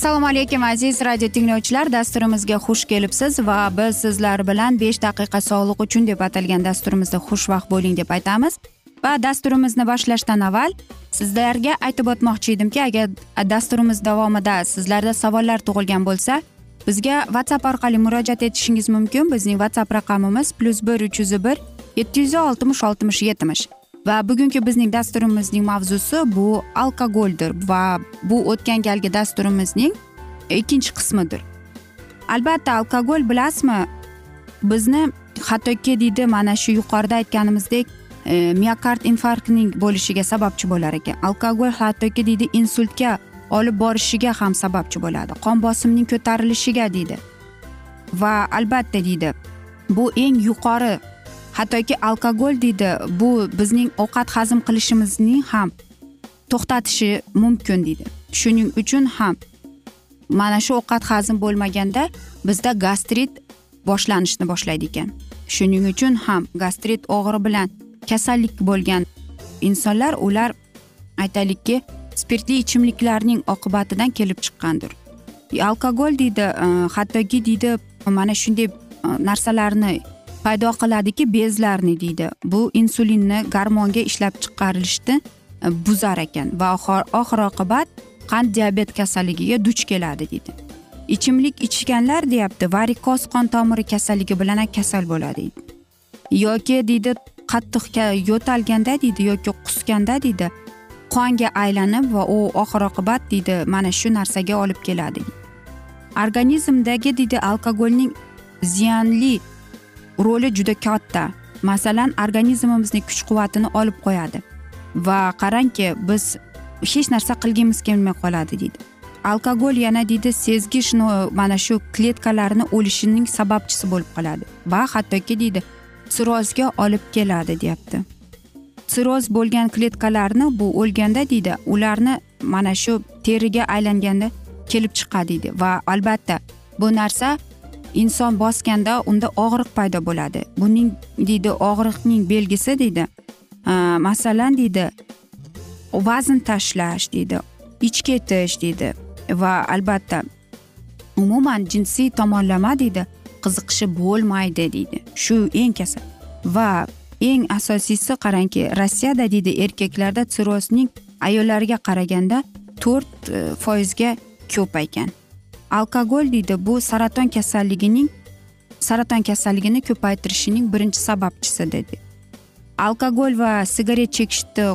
assalomu alaykum aziz radio tinglovchilar. Dasturimizga xush kelibsiz va biz sizlar bilan besh daqiqa sog'liq uchun deb atalgan dasturimizda xushvaqt bo'ling deb aytamiz. Va dasturimizni boshlashdan avval sizlarga aytib o'tmoqchi edimki agar dasturimiz davomida sizlarda savollar tug'ilgan bo'lsa bizga whatsapp orqali murojaat etishingiz mumkin. Bizning whatsapp raqamimiz plyus bir uch yuz bir yetti yuz oltmish oltmish yetmish. Va bugungi bizning dasturimizning mavzusi bu alkogoldir va bu o'tgan galgi dasturimizning ikkinchi qismidir. Albatta alkogol bilasizmi? Bizni hattoki deydi mana shu yuqorida aytganimizdek e, miokard infarktning bo'lishiga sababchi bo'lar ekan. Alkogol hattoki deydi insultga olib borishiga ham sababchi bo'ladi. Qon bosimining ko'tarilishiga deydi. Va albatta deydi bu eng yuqori hattoki alkogol deydi bu bizning ovqat hazm qilishimizning ham to'xtatishi mumkin deydi. Shuning uchun ham mana shu ovqat hazm bo'lmaganda bizda gastrit boshlanishni boshlaydi ekan. Shuning uchun ham gastrit og'iri bilan kasallik bo'lgan insonlar ular aytaylikki spirtli ichimliklarning oqibatidan kelib chiqqandir. E, alkogol deydi e, hattoki deydi mana shunday e, narsalarni paydo qiladiki bezlarni deydi. Bu insulinni garmonga ishlab chiqarilishni buzar ekan va oxir oqibat qand diabet kasalligiga duch keladi deydi. Ichimlik ichganlar deyapti varikoz qon tomiri kasalligi bilan kasal bo'ladi yoki deydi qattiq yo'talganda deydi yoki qusganda deydi qonga aylanib va u oxir oqibat deydi mana shu narsaga olib keladi organizmdagi deydi alkogolning ziyonli roli juda katta. Masalan organizmimizni kuch quvvatini olib qo'yadi. Va qarangki biz hech narsa qilgimiz kelmay qoladi deydi. Alkogol yana deydi sezgi mana shu kletkalarni o'lishining sababchisi bo'lib qoladi. Va hattoki deydi sirozga olib keladi deyapti. Sirroz bo'lgan kletkalarni bu o'lganda deydi ularni mana shu teriga aylanganda kelib chiqadi deydi. Va albatta bu narsa inson bosganda unda og'riq paydo bo'ladi. Buning deydi og'riqning belgisi deydi. Masalan deydi vazn tashlash deydi ich ketish deydi. Va albatta umuman jinsiy tomonlama deydi qiziqishi bo'lmaydi deydi. Shu eng kasal. Va eng asosiysi qarangki rossiyada deydi erkaklarda sirrozning ayollarga qaraganda to'rt e, foizga ko'p ekan. Alkogol deydi bu saraton kasalligining saraton kasalligini ko'paytirishining birinchi sababchisi dedi alkogol va sigaret chekishni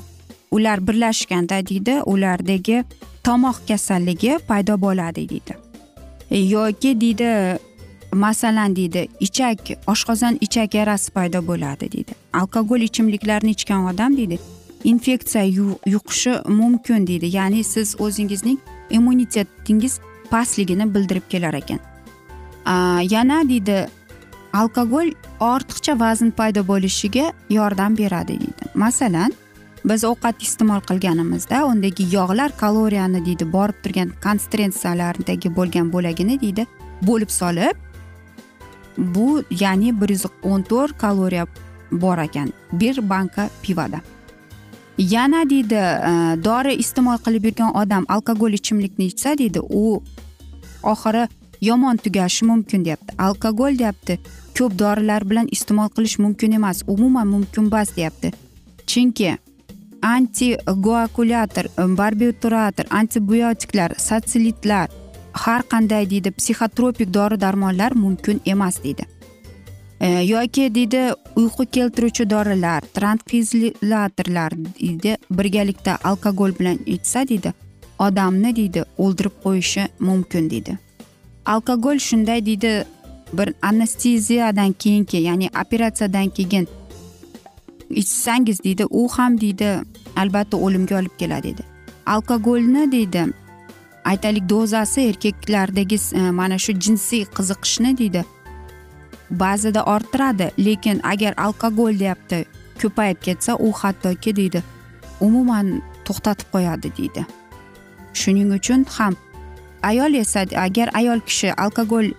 ular birlashganda deydi ulardagi tomoq kasalligi paydo bo'ladi deydi. Yoki deydi masalan deydi ichak oshqozon ichak yarasi paydo bo'ladi deydi. Alkogol ichimliklarni ichgan odam deydi infeksiya yuqishi mumkin deydi. Ya'ni siz o'zingizning immunitetingiz pastligini bildirib kelar ekan. Yana deydi alkogol ortiqcha vazn paydo bo'lishiga yordam beradi deydi. Masalan biz ovqat iste'mol qilganimizda undagi yog'lar kaloriyani deydi borib turgan konstrensiyalardagi bo'lgan bo'lagini deydi bo'lib solib bu ya'ni bir yuz o'n to'rt kaloriya bor ekan bir banka pivoda. Yana deydi e, dori iste'mol qilib yurgan odam alkogol ichimlikni ichsa deydi u oxiri yomon tugashi mumkin deyapti. Alkogol deyapti ko'p dorilar bilan iste'mol qilish mumkin emas umuman mumkin emas deyapti. Chunki antigoakulyator barbiturator antibiotiklar satsilitlar har qanday deydi psixotropik dori darmonlar mumkin emas deydi. E, yoki deydi uyqu keltiruvchi dorilar trankvizilatorlar deydi birgalikda alkogol bilan ichsa deydi odamni deydi o'ldirib qo'yishi mumkin deydi. Alkogol shunday deydi bir anesteziyadan keyingi ya'ni operatsiyadan keyin ichsangiz deydi u ham deydi albatta o'limga olib keladi deydi. Alkogolni deydi aytaylik dozasi erkaklardagi e, mana shu jinsiy qiziqishni deydi. Ba'zida orttiradi lekin agar alkogol deyapti ko'payib ketsa u hattoki deydi umuman to'xtatib qo'yadi deydi. Shuning uchun ham ayol esa agar ayol kishi alkogol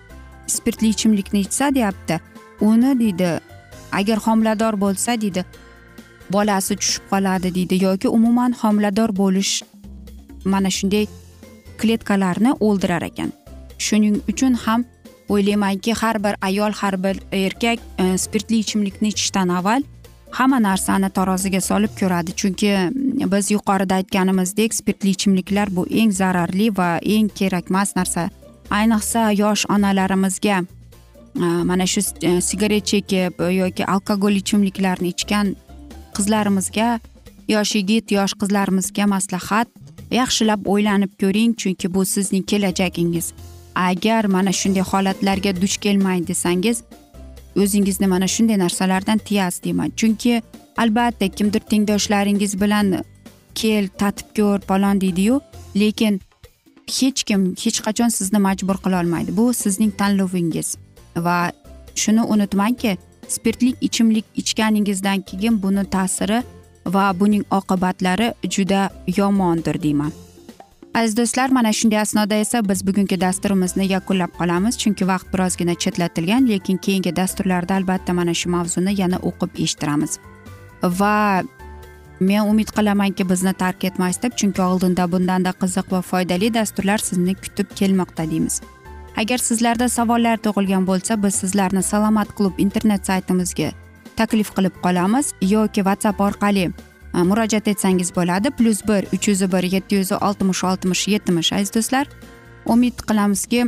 spirtli ichimlikni ichsa deyapti uni deydi agar homilador bo'lsa deydi bolasi tushib qoladi deydi yoki umuman homilador bo'lish mana shunday kletkalarni o'ldirar ekan. Shuning uchun ham o'ylaymanki har bir ayol har bir erkak e, spirtli ichimlikni ichishdan avval hamma narsani taroziga solib ko'radi. Chunki mm, biz yuqorida aytganimizdek spirtli ichimliklar bu eng zararli va eng kerakmas narsa. Ayniqsa yosh onalarimizga e, mana shu e, sigaret chekib yoki alkogol ichimliklarni ichgan qizlarimizga yosh yigit yosh qizlarimizga maslahat yaxshilab o'ylanib ko'ring chunki bu sizning kelajagingiz. Agar mana shunday holatlarga duch kelmang desangiz o'zingizni mana shunday narsalardan tiyasiz deyman. Chunki albatta kimdir tengdoshlaringiz bilan kel tatib ko'r palon deydiyu lekin hech kim hech qachon sizni majbur qilolmaydi bu sizning tanlovingiz. Va shuni unutmangki spirtli ichimlik ichganingizdan keyin buni ta'siri va buning oqibatlari juda yomondir deyman. Aziz do'stlar mana shunday asnoda esa biz bugungi dasturimizni yakunlab qolamiz chunki vaqt birozgina chetlatilgan lekin keyingi dasturlarda albatta mana shu mavzuni yana o'qib eshittiramiz. Va men umid qilamanki bizni tark etmaysiz deb chunki oldinda bundanda qiziq va foydali dasturlar sizni kutib kelmoqda deymiz. Agar sizlarda savollar tug'ilgan bo'lsa biz sizlarni salomat klub internet saytimizga taklif qilib qolamiz yoki whatsapp orqali e, murojaat etsangiz bo'ladi. Plyus bir uch yuz bir yetti yuz oltmish oltmish yetmish aziz do'stlar. Umid qilamizki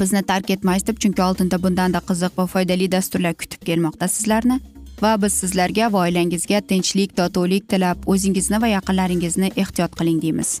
bizni tark etmaysiz deb chunki oldinda bundanda qiziq va foydali dasturlar kutib kelmoqda sizlarni. Va biz sizlarga va oilangizga tinchlik totuvlik tilab o'zingizni va yaqinlaringizni ehtiyot qiling deymiz.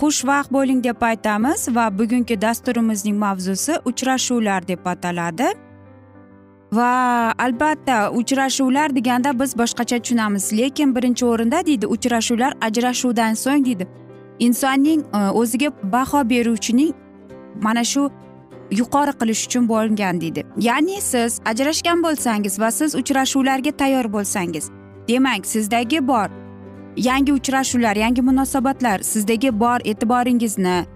xushvaqt bo'ling deb aytamiz va bugungi dasturimizning mavzusi uchrashuvlar deb ataladi. Va albatta uchrashuvlar deganda biz boshqacha tushunamiz lekin birinchi o'rinda deydi uchrashuvlar ajrashuvdan so'ng deydi. Insonning e, o'ziga baho beruvchining mana shu yuqori qilish uchun bo'lgan deydi. Ya'ni siz ajrashgan bo'lsangiz va siz uchrashuvlarga tayyor bo'lsangiz demak sizdagi bor yangi uchrashuvlar yangi munosabatlar sizdagi bor e'tiboringizni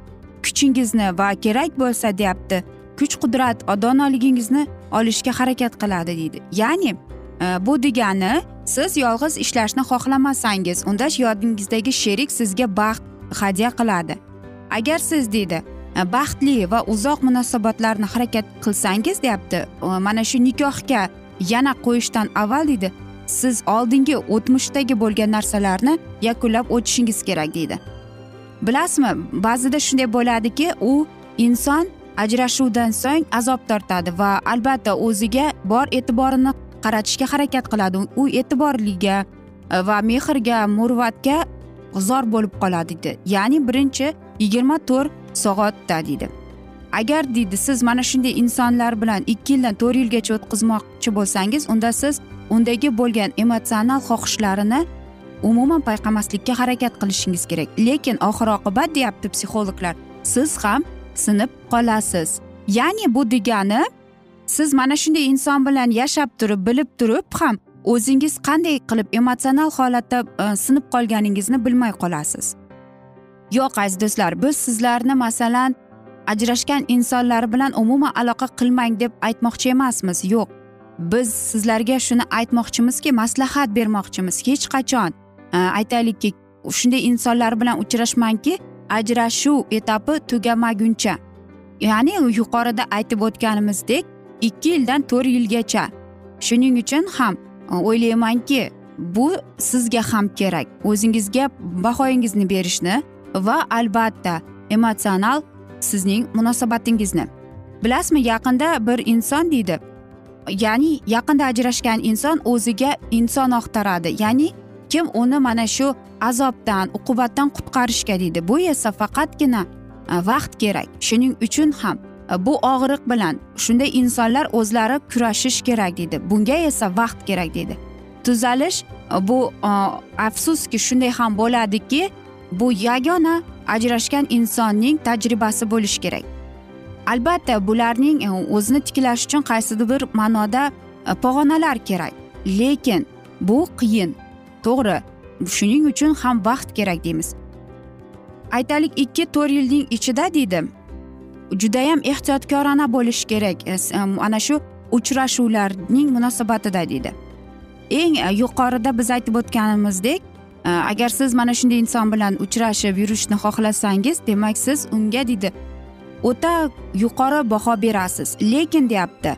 kuchingizni va kerak bo'lsa deyapti kuch qudrat donoligingizni olishga harakat qiladi deydi. Ya'ni e, bu degani siz yolg'iz ishlashni xohlamasangiz unda yodingizdagi sherik sizga baxt hadya qiladi. Agar siz deydi e, baxtli va uzoq munosabatlarni harakat qilsangiz deyapti e, mana shu nikohga yana qo'yishdan avval deydi siz oldingi o'tmishdagi bo'lgan narsalarni yakunlab o'tishingiz kerak deydi. Bilasizmi ba'zida shunday bo'ladiki u inson ajrashuvdan so'ng azob tortadi va albatta o'ziga bor e'tiborini qaratishga harakat qiladi. U e'tiborliga e, va mehrga murvatga zor bo'lib qoladi deydi. Ya'ni birinchi yigirma to'rt soatda deydi. Agar deydi siz mana shunday insonlar bilan ikki yildan to'rt yilgacha o'tkazmoqchi bo'lsangiz unda siz undagi bo'lgan emotsional xohishlarini umuman payqamaslikka harakat qilishingiz kerak. Lekin oxir oqibat deyapti psixologlar siz ham sinib qolasiz. Ya'ni bu degani siz mana shunday inson bilan yashab turib bilib turib ham o'zingiz qanday qilib emotsional holatda e, sinib qolganingizni bilmay qolasiz. Yo'q aziz do'stlar biz sizlarni masalan ajrashgan insonlar bilan umuman aloqa qilmang deb aytmoqchi emasmiz. Yo'q. Biz sizlarga shuni aytmoqchimizki maslahat bermoqchimiz. Hech qachon. Aytaylikki shunday insonlar bilan uchrashmangki ajrashuv etapi tugamaguncha ya'ni yuqorida aytib o'tganimizdek ikki yildan to'rt yilgacha. Shuning uchun ham e, o'ylaymanki bu sizga ham kerak. O'zingizga bahoyingizni berishni va albatta emotsional sizning munosabatingizni. Bilasizmi yaqinda bir inson deydi. Ya'ni yaqinda ajrashgan inson o'ziga inson oqtaradi. Ya'ni kim uni mana shu azobdan uqubatdan qutqarishga deydi. Bu esa faqatgina e, vaqt kerak. Shuning uchun ham e, bu og'riq bilan shunday insonlar o'zlari kurashish kerak deydi. Bunga esa vaqt kerak deydi. Tuzalish e, bu afsuski shunday ham bo'ladiki bu yagona ajrashgan insonning tajribasi bo'lishi kerak. Albatta bularning e, o'zini tiklash uchun qaysidir bir ma'noda e, pog'onalar kerak. Lekin bu qiyin. To'g'ri shuning uchun ham vaqt kerak deymiz. Aytaylik ikki to'rt yilning ichida deydi judayam ehtiyotkorona bo'lish kerak. E, ana shu uchrashuvlarning munosabatida deydi eng yuqorida biz aytib o'tganimizdek agar siz mana shunday inson bilan uchrashib yurishni xohlasangiz demak siz unga deydi o'ta yuqori baho berasiz. Lekin deyapti.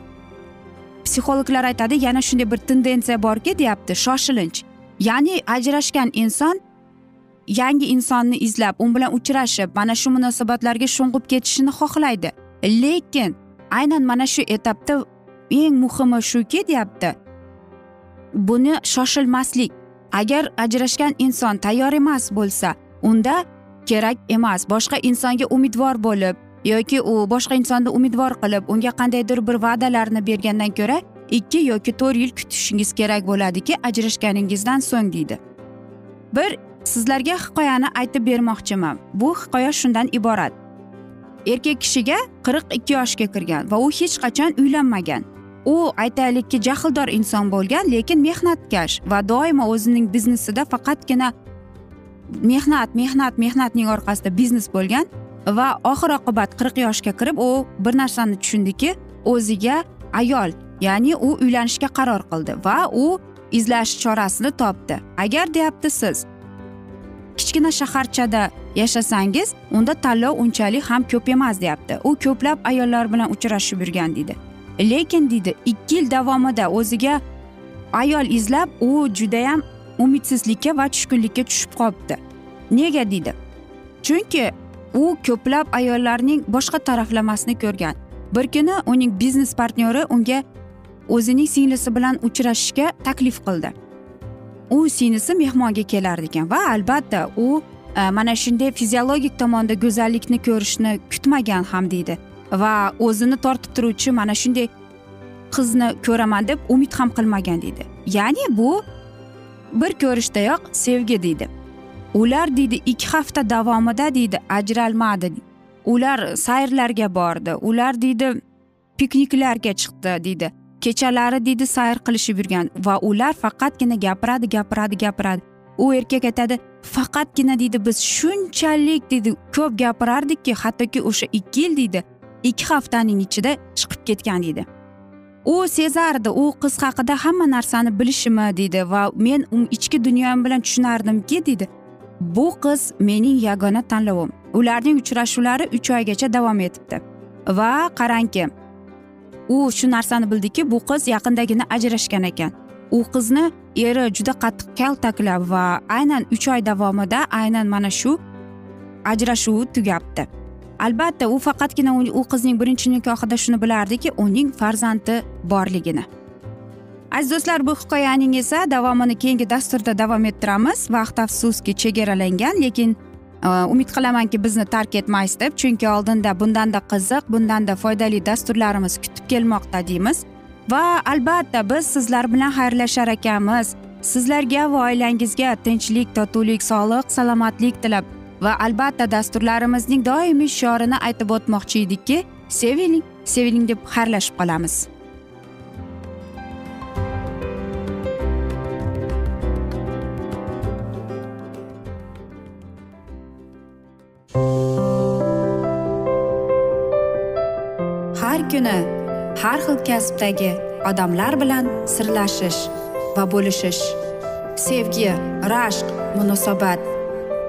Psixologlar aytadi yana shunday bir tendensiya borki deyapti shoshilinch. Ya'ni ajrashgan inson yangi insonni izlab u bilan uchrashib mana shu munosabatlarga sho'ng'ib ketishini xohlaydi. Lekin aynan mana shu etapda eng muhimi shuki deyapti buni shoshilmaslik agar ajrashgan inson tayyor emas bo'lsa unda kerak emas. Boshqa insonga umidvor bo'lib yoki u boshqa insonni umidvor qilib unga qandaydir bir va'dalarni bergandan ko'ra ikki yoki to'rt yil kutishingiz kerak bo'ladiki ajrashganingizdan so'ng deydi. Bir sizlarga hikoyani aytib bermoqchiman. Bu hikoya shundan iborat. Erkak kishiga qirq ikki yoshga kirgan va u hech qachon uylanmagan. U aytaylikki jahldor inson bo'lgan lekin mehnatkash va doimo o'zining biznesida faqatgina mehnat mehnat mehnatning orqasida biznes bo'lgan va oxir oqibat qirq yoshga kirib u bir narsani tushundiki o'ziga ayol ya'ni u uylanishga qaror qildi va u izlash chorasini topdi. Agar deyapti siz kichkina shaharchada yashasangiz unda tanlov unchalik ham ko'p emas deyapti. U ko'plab ayollar bilan uchrashib yurgan deydi. Lekin deydi ikki yil davomida o'ziga ayol izlab u judayam umidsizlikka va tushkunlikka tushib qolibdi. Nega deydi? Chunki u ko'plab ayollarning boshqa taraflamasini ko'rgan. Bir kuni uning biznes partnyori unga o'zining singlisi bilan uchrashishga taklif qildi. U singlisi mehmonga kelar ekan va albatta u e, mana shunday fiziologik tomonda go'zallikni ko'rishni kutmagan ham deydi. Va o'zini tortib turuvchi mana shunday qizni ko'raman deb umid ham qilmagan deydi. Ya'ni bu bir ko'rishdayoq sevgi deydi. Ular deydi ikki hafta davomida deydi ajralmadi. Ular sayrlarga bordi ular deydi pikniklarga chiqdi deydi. Kechalari deydi sayr qilishib yurgan va ular faqatgina gapiradi gapiradi gapiradi. U erkak aytadi faqatgina deydi biz shunchalik deydi ko'p gapirardikki hattoki o'sha ikki yil deydi ikki haftaning ichida chiqib ketgan deydi u sezardi u qiz haqida hamma narsani bilishimi deydi va men ichki dunyom bilan tushunardimki deydi bu qiz mening yagona tanlovim. Ularning uchrashuvlari uch oygacha davom etibdi. Va qarangki u shu narsani bildiki bu qiz yaqindagina ajrashgan ekan. U qizni eri juda qattiq kaltaklab va aynan uch oy davomida aynan mana shu ajrashuvi tugabdi. Albatta u faqatgina u qizning birinchi nikohida shuni bilardiki uning farzandi borligini. Aziz do'stlar bu hikoyaning esa davomini keyingi dasturda davom ettiramiz. Vaqt afsuski chegaralangan lekin e, umid qilamanki bizni tark etmaysiz deb chunki oldinda bundanda qiziq bundanda foydali dasturlarimiz kutib kelmoqda deymiz. Va albatta biz sizlar bilan xayrlashar ekanmiz. Sizlarga va oilangizga tinchlik totuvlik sog'lik salomatlik tilab va albatta dasturlarimizning doimiy shiorini aytib o'tmoqchi edikki seviling seviling deb xayrlashib qolamiz. Har kuni har xil kasbdagi odamlar bilan sirlashish va bo'lishish sevgi rashq munosabat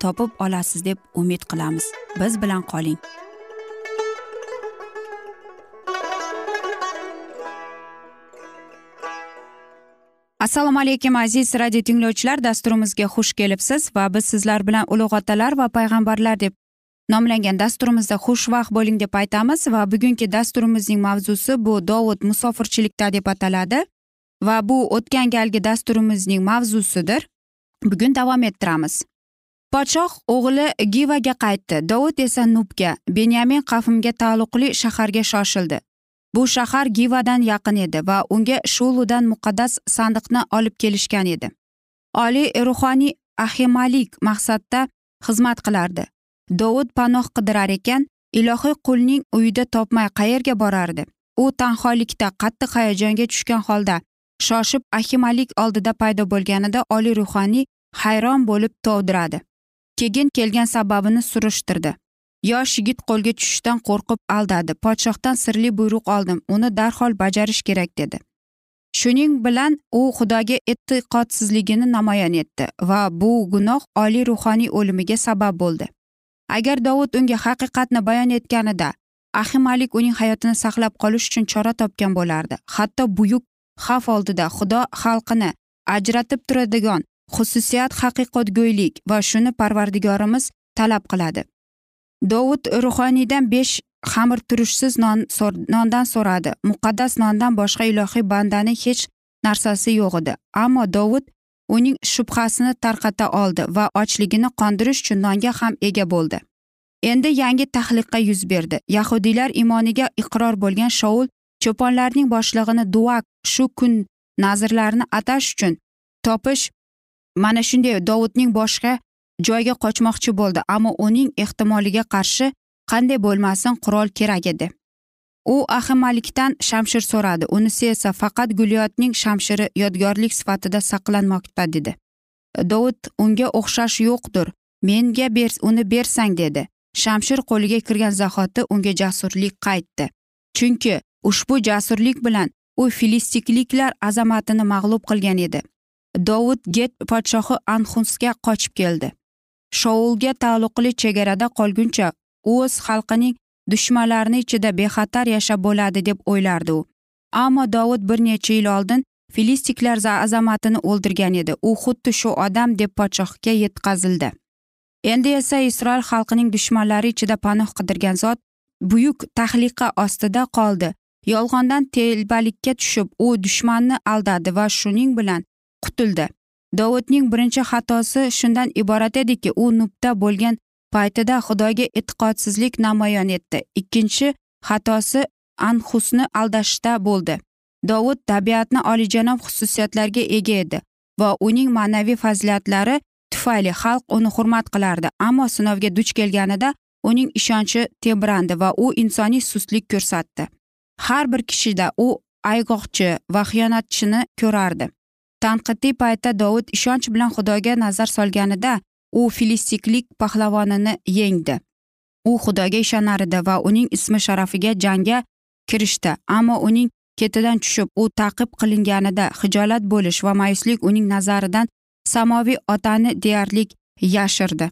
topib olasiz deb umid qilamiz. Biz bilan qoling. Assalomu alaykum aziz radio tinglovchilar. Dasturimizga xush kelibsiz va biz sizlar bilan ulug' otalar va payg'ambarlar deb nomlangan dasturimizda xushvaqt bo'ling deb aytamiz. Va bugungi dasturimizning mavzusi bu dovud musofirchilikda deb ataladi. Va bu o'tgan galgi dasturimizning mavzusidir. Bugun davom ettiramiz. Podshoh o'g'li givaga qaytdi. Dovud esa nubga benyamin qavmga taalluqli shaharga shoshildi. Bu shahar givadan yaqin edi va unga shuludan muqaddas sandiqni olib kelishgan edi. Oliy ruhoniy ahimalik maqsadda xizmat qilardi. Dovud panoh qidirar ekan ilohiy qulning uyida topmay qayerga borardi? U tanholikda qattiq hayajonga tushgan holda shoshib ahimalik oldida paydo bo'lganida oliy ruhoniy hayron bo'lib tovdiradi. Keyin kelgan sababini surishtirdi. Yosh yigit qo'lga tushishdan qo'rqib aldadi. Podshohdan sirli buyruq oldim. Uni darhol bajarish kerak dedi. Shuning bilan u xudoga e'tiqodsizligini namoyon etdi va bu gunoh oliy ruhoniy o'limiga sabab bo'ldi. Agar dovud unga haqiqatni bayon etganida ahimalik uning hayotini saqlab qolish uchun chora topgan bo'lardi. Hatto buyuk xavf oldida xudo xalqini ajratib turadigan xususiyat haqiqatgo'ylik va shuni parvardigorimiz talab qiladi. Dovud ruhoniydan besh xamir turishsiz non nondan so'radi. Muqaddas nondan boshqa ilohiy bandani hech narsasi yo'q edi. Ammo dovud uning shubhasini tarqata oldi va ochligini qondirish uchun nonga ham ega bo'ldi. Endi yangi tahliqqa yuz berdi. Yahudiylar imoniga iqror bo'lgan shoul cho'ponlarning boshlig'ini duak shu kun nazirlarini atash uchun topish mana shunday dovudning boshqa joyga qochmoqchi bo'ldi ammo uning ehtimoliga qarshi qanday bo'lmasin qurol kerak edi. U ahimalikdan shamshir so'radi unisi esa faqat gulyotning shamshiri yodgorlik sifatida saqlanmoqda dedi. Dovud unga o'xshash yo'qdir menga ber uni bersang dedi. Shamshir qo'liga kirgan zahoti unga jasurlik qaytdi chunki ushbu jasurlik bilan u filistikliklar azamatini mag'lub qilgan edi. Dovud get podshohi anxunsga qochib keldi. Shoulga taalluqli chegarada qolguncha o'z xalqining dushmanlarini ichida bexatar yashab bo'ladi deb o'ylardi u. Ammo dovud bir necha yil oldin filistiklar azamatini o'ldirgan edi. U xuddi shu odam deb podshohga yetkazildi. Endi esa isroil xalqining dushmanlari ichida panoh qidirgan zot buyuk tahliqa ostida qoldi. Yolg'ondan telbalikka tushib u dushmanni aldadi va shuning bilan qutuldi dovudning birinchi xatosi shundan iborat ediki u nubda bo'lgan paytida xudoga e'tiqodsizlik namoyon etdi. Ikkinchi xatosi anhusni aldashda bo'ldi. Dovud tabiatni olijanob xususiyatlarga ega edi va uning ma'naviy fazilatlari tufayli xalq uni hurmat qilardi ammo sinovga duch kelganida uning ishonchi tebrandi va u insoniy sustlik ko'rsatdi. Har bir kishida u ayg'oqchi va xiyonatchini ko'rardi. Tanqidiy paytda dovud ishonch bilan xudoga nazar solganida u filistiklik pahlavonini yengdi. U xudoga ishonar edi va uning ismi sharafiga jangga kirishdi ammo uning ketidan tushib u taqib qilinganida hijolat bo'lish va mayuslik uning nazaridan samoviy otani deyarli yashirdi.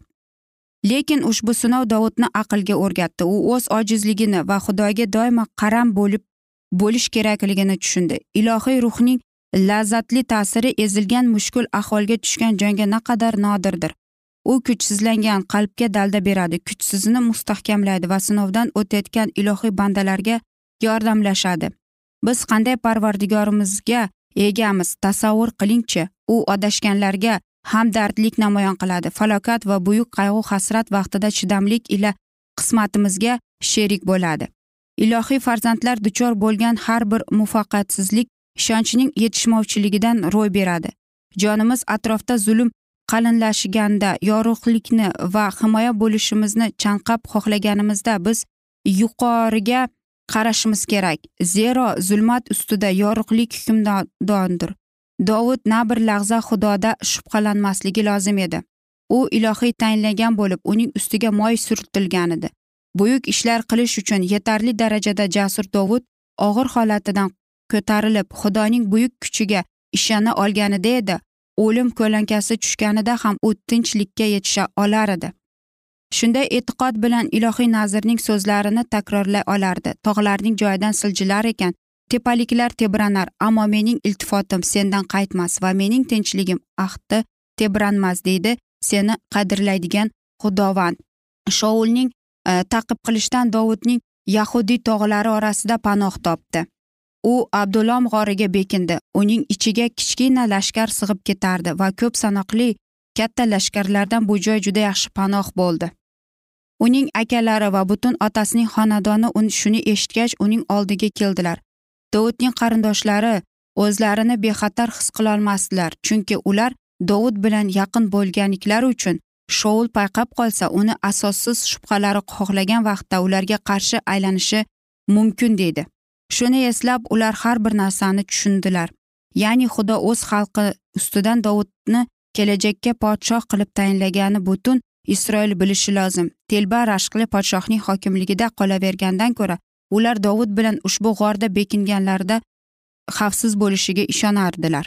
Lekin ushbu sinov dovudni aqlga o'rgatdi. U o'z ojizligini va xudoga doimo qaram bo'lib bo'lish kerakligini tushundi. Ilohiy ruhning lazzatli ta'siri ezilgan mushkul ahvolga tushgan jonga naqadar nodirdir. U kuchsizlangan qalbga dalda beradi kuchsizni mustahkamlaydi va sinovdan o'tayotgan ilohiy bandalarga yordamlashadi. Biz qanday parvardigorimizga egamiz tasavvur qilingchi. U adashganlarga hamdardlik namoyon qiladi. Falokat va buyuk qayg'u hasrat vaqtida chidamlik ila qismatimizga sherik bo'ladi. Ilohiy farzandlar duchor bo'lgan har bir muvaffaqiyatsizlik ishonchning yetishmovchiligidan ro'y beradi. Jonimiz atrofda zulm qalinlashganda yorug'likni va himoya bo'lishimizni chanqab xohlaganimizda biz yuqoriga qarashimiz kerak. Zero zulmat ustida yorug'lik hukmdondir. Dovud na bir lahza xudoda shubhalanmasligi lozim edi. U ilohiy tayinlagan bo'lib uning ustiga moy surtilgan edi buyuk ishlar qilish uchun yetarli darajada jasur dovud og'ir holatidan ko'tarilib xudoning buyuk kuchiga ishona olganida edi. O'lim ko'lankasi tushganida ham u tinchlikka yetisha olar edi. Shunday e'tiqod bilan ilohiy nazirning so'zlarini takrorlay olardi. Tog'larning joyidan siljilar ekan. Tepaliklar tebranar ammo mening iltifotim sendan qaytmas va mening tinchligim ahdi tebranmas deydi seni qadrlaydigan xudovand shoulning e, taqib qilishdan dovudning yahudiy tog'lari orasida panoh topdi. U abdulom g'origa bekindi. Uning ichiga kichkina lashkar sig'ib ketardi va ko'p sanoqli katta lashkarlardan bu joy juda yaxshi panoh bo'ldi. Uning akalari va butun otasining xonadoni shuni eshitgach uning oldiga keldilar. Dovudning qarindoshlari o'zlarini bexatar his qilolmasdilar chunki ular dovud bilan yaqin bo'lganliklari uchun shoul payqab qolsa uni asossiz shubhalari xohlagan vaqtda ularga qarshi aylanishi mumkin deydi. Shuni eslab ular har bir narsani tushundilar. Ya'ni xudo o'z xalqi ustidan dovudni kelajakka podshoh qilib tayinlagani butun isroil bilishi lozim. Telba rashqli podshohning hokimligida qolavergandan ko'ra ular dovud bilan ushbu g'orda bekinganlarida xavfsiz bo'lishiga ishonardilar.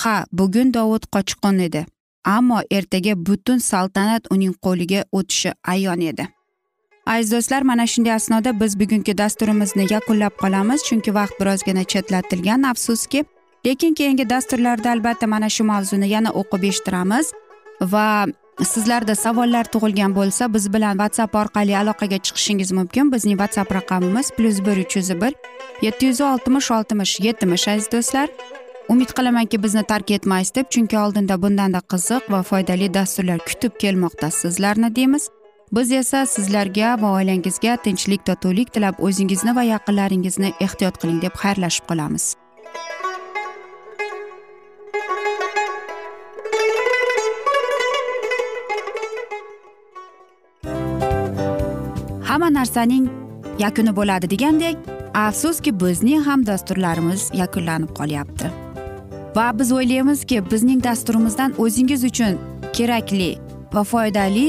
Ha bugun dovud qochqin edi ammo ertaga butun saltanat uning qo'liga o'tishi ayon edi. Aziz do'stlar mana shunday asnoda biz bugungi dasturimizni yakunlab qolamiz chunki vaqt birozgina chetlatilgan afsuski. Lekin keyingi dasturlarda albatta mana shu mavzuni yana o'qib eshittiramiz va sizlarda savollar tug'ilgan bo'lsa biz bilan whatsapp orqali aloqaga chiqishingiz mumkin. Bizning whatsapp raqamimiz plyus bir uch yuz bir yetti yuz oltmish oltmish yetmish aziz do'stlar. Umid qilamanki bizni tark etmaysiz deb chunki oldinda bundanda qiziq va foydali dasturlar kutib kelmoqda sizlarni deymiz. Biz esa sizlarga va oilangizga tinchlik totuvlik tilab o'zingizni va yaqinlaringizni ehtiyot qiling deb xayrlashib qolamiz. Hamma narsaning yakuni bo'ladi degandek afsuski bizning ham dasturlarimiz yakunlanib qolyapti. Va biz o'ylaymizki bizning dasturimizdan o'zingiz uchun kerakli va foydali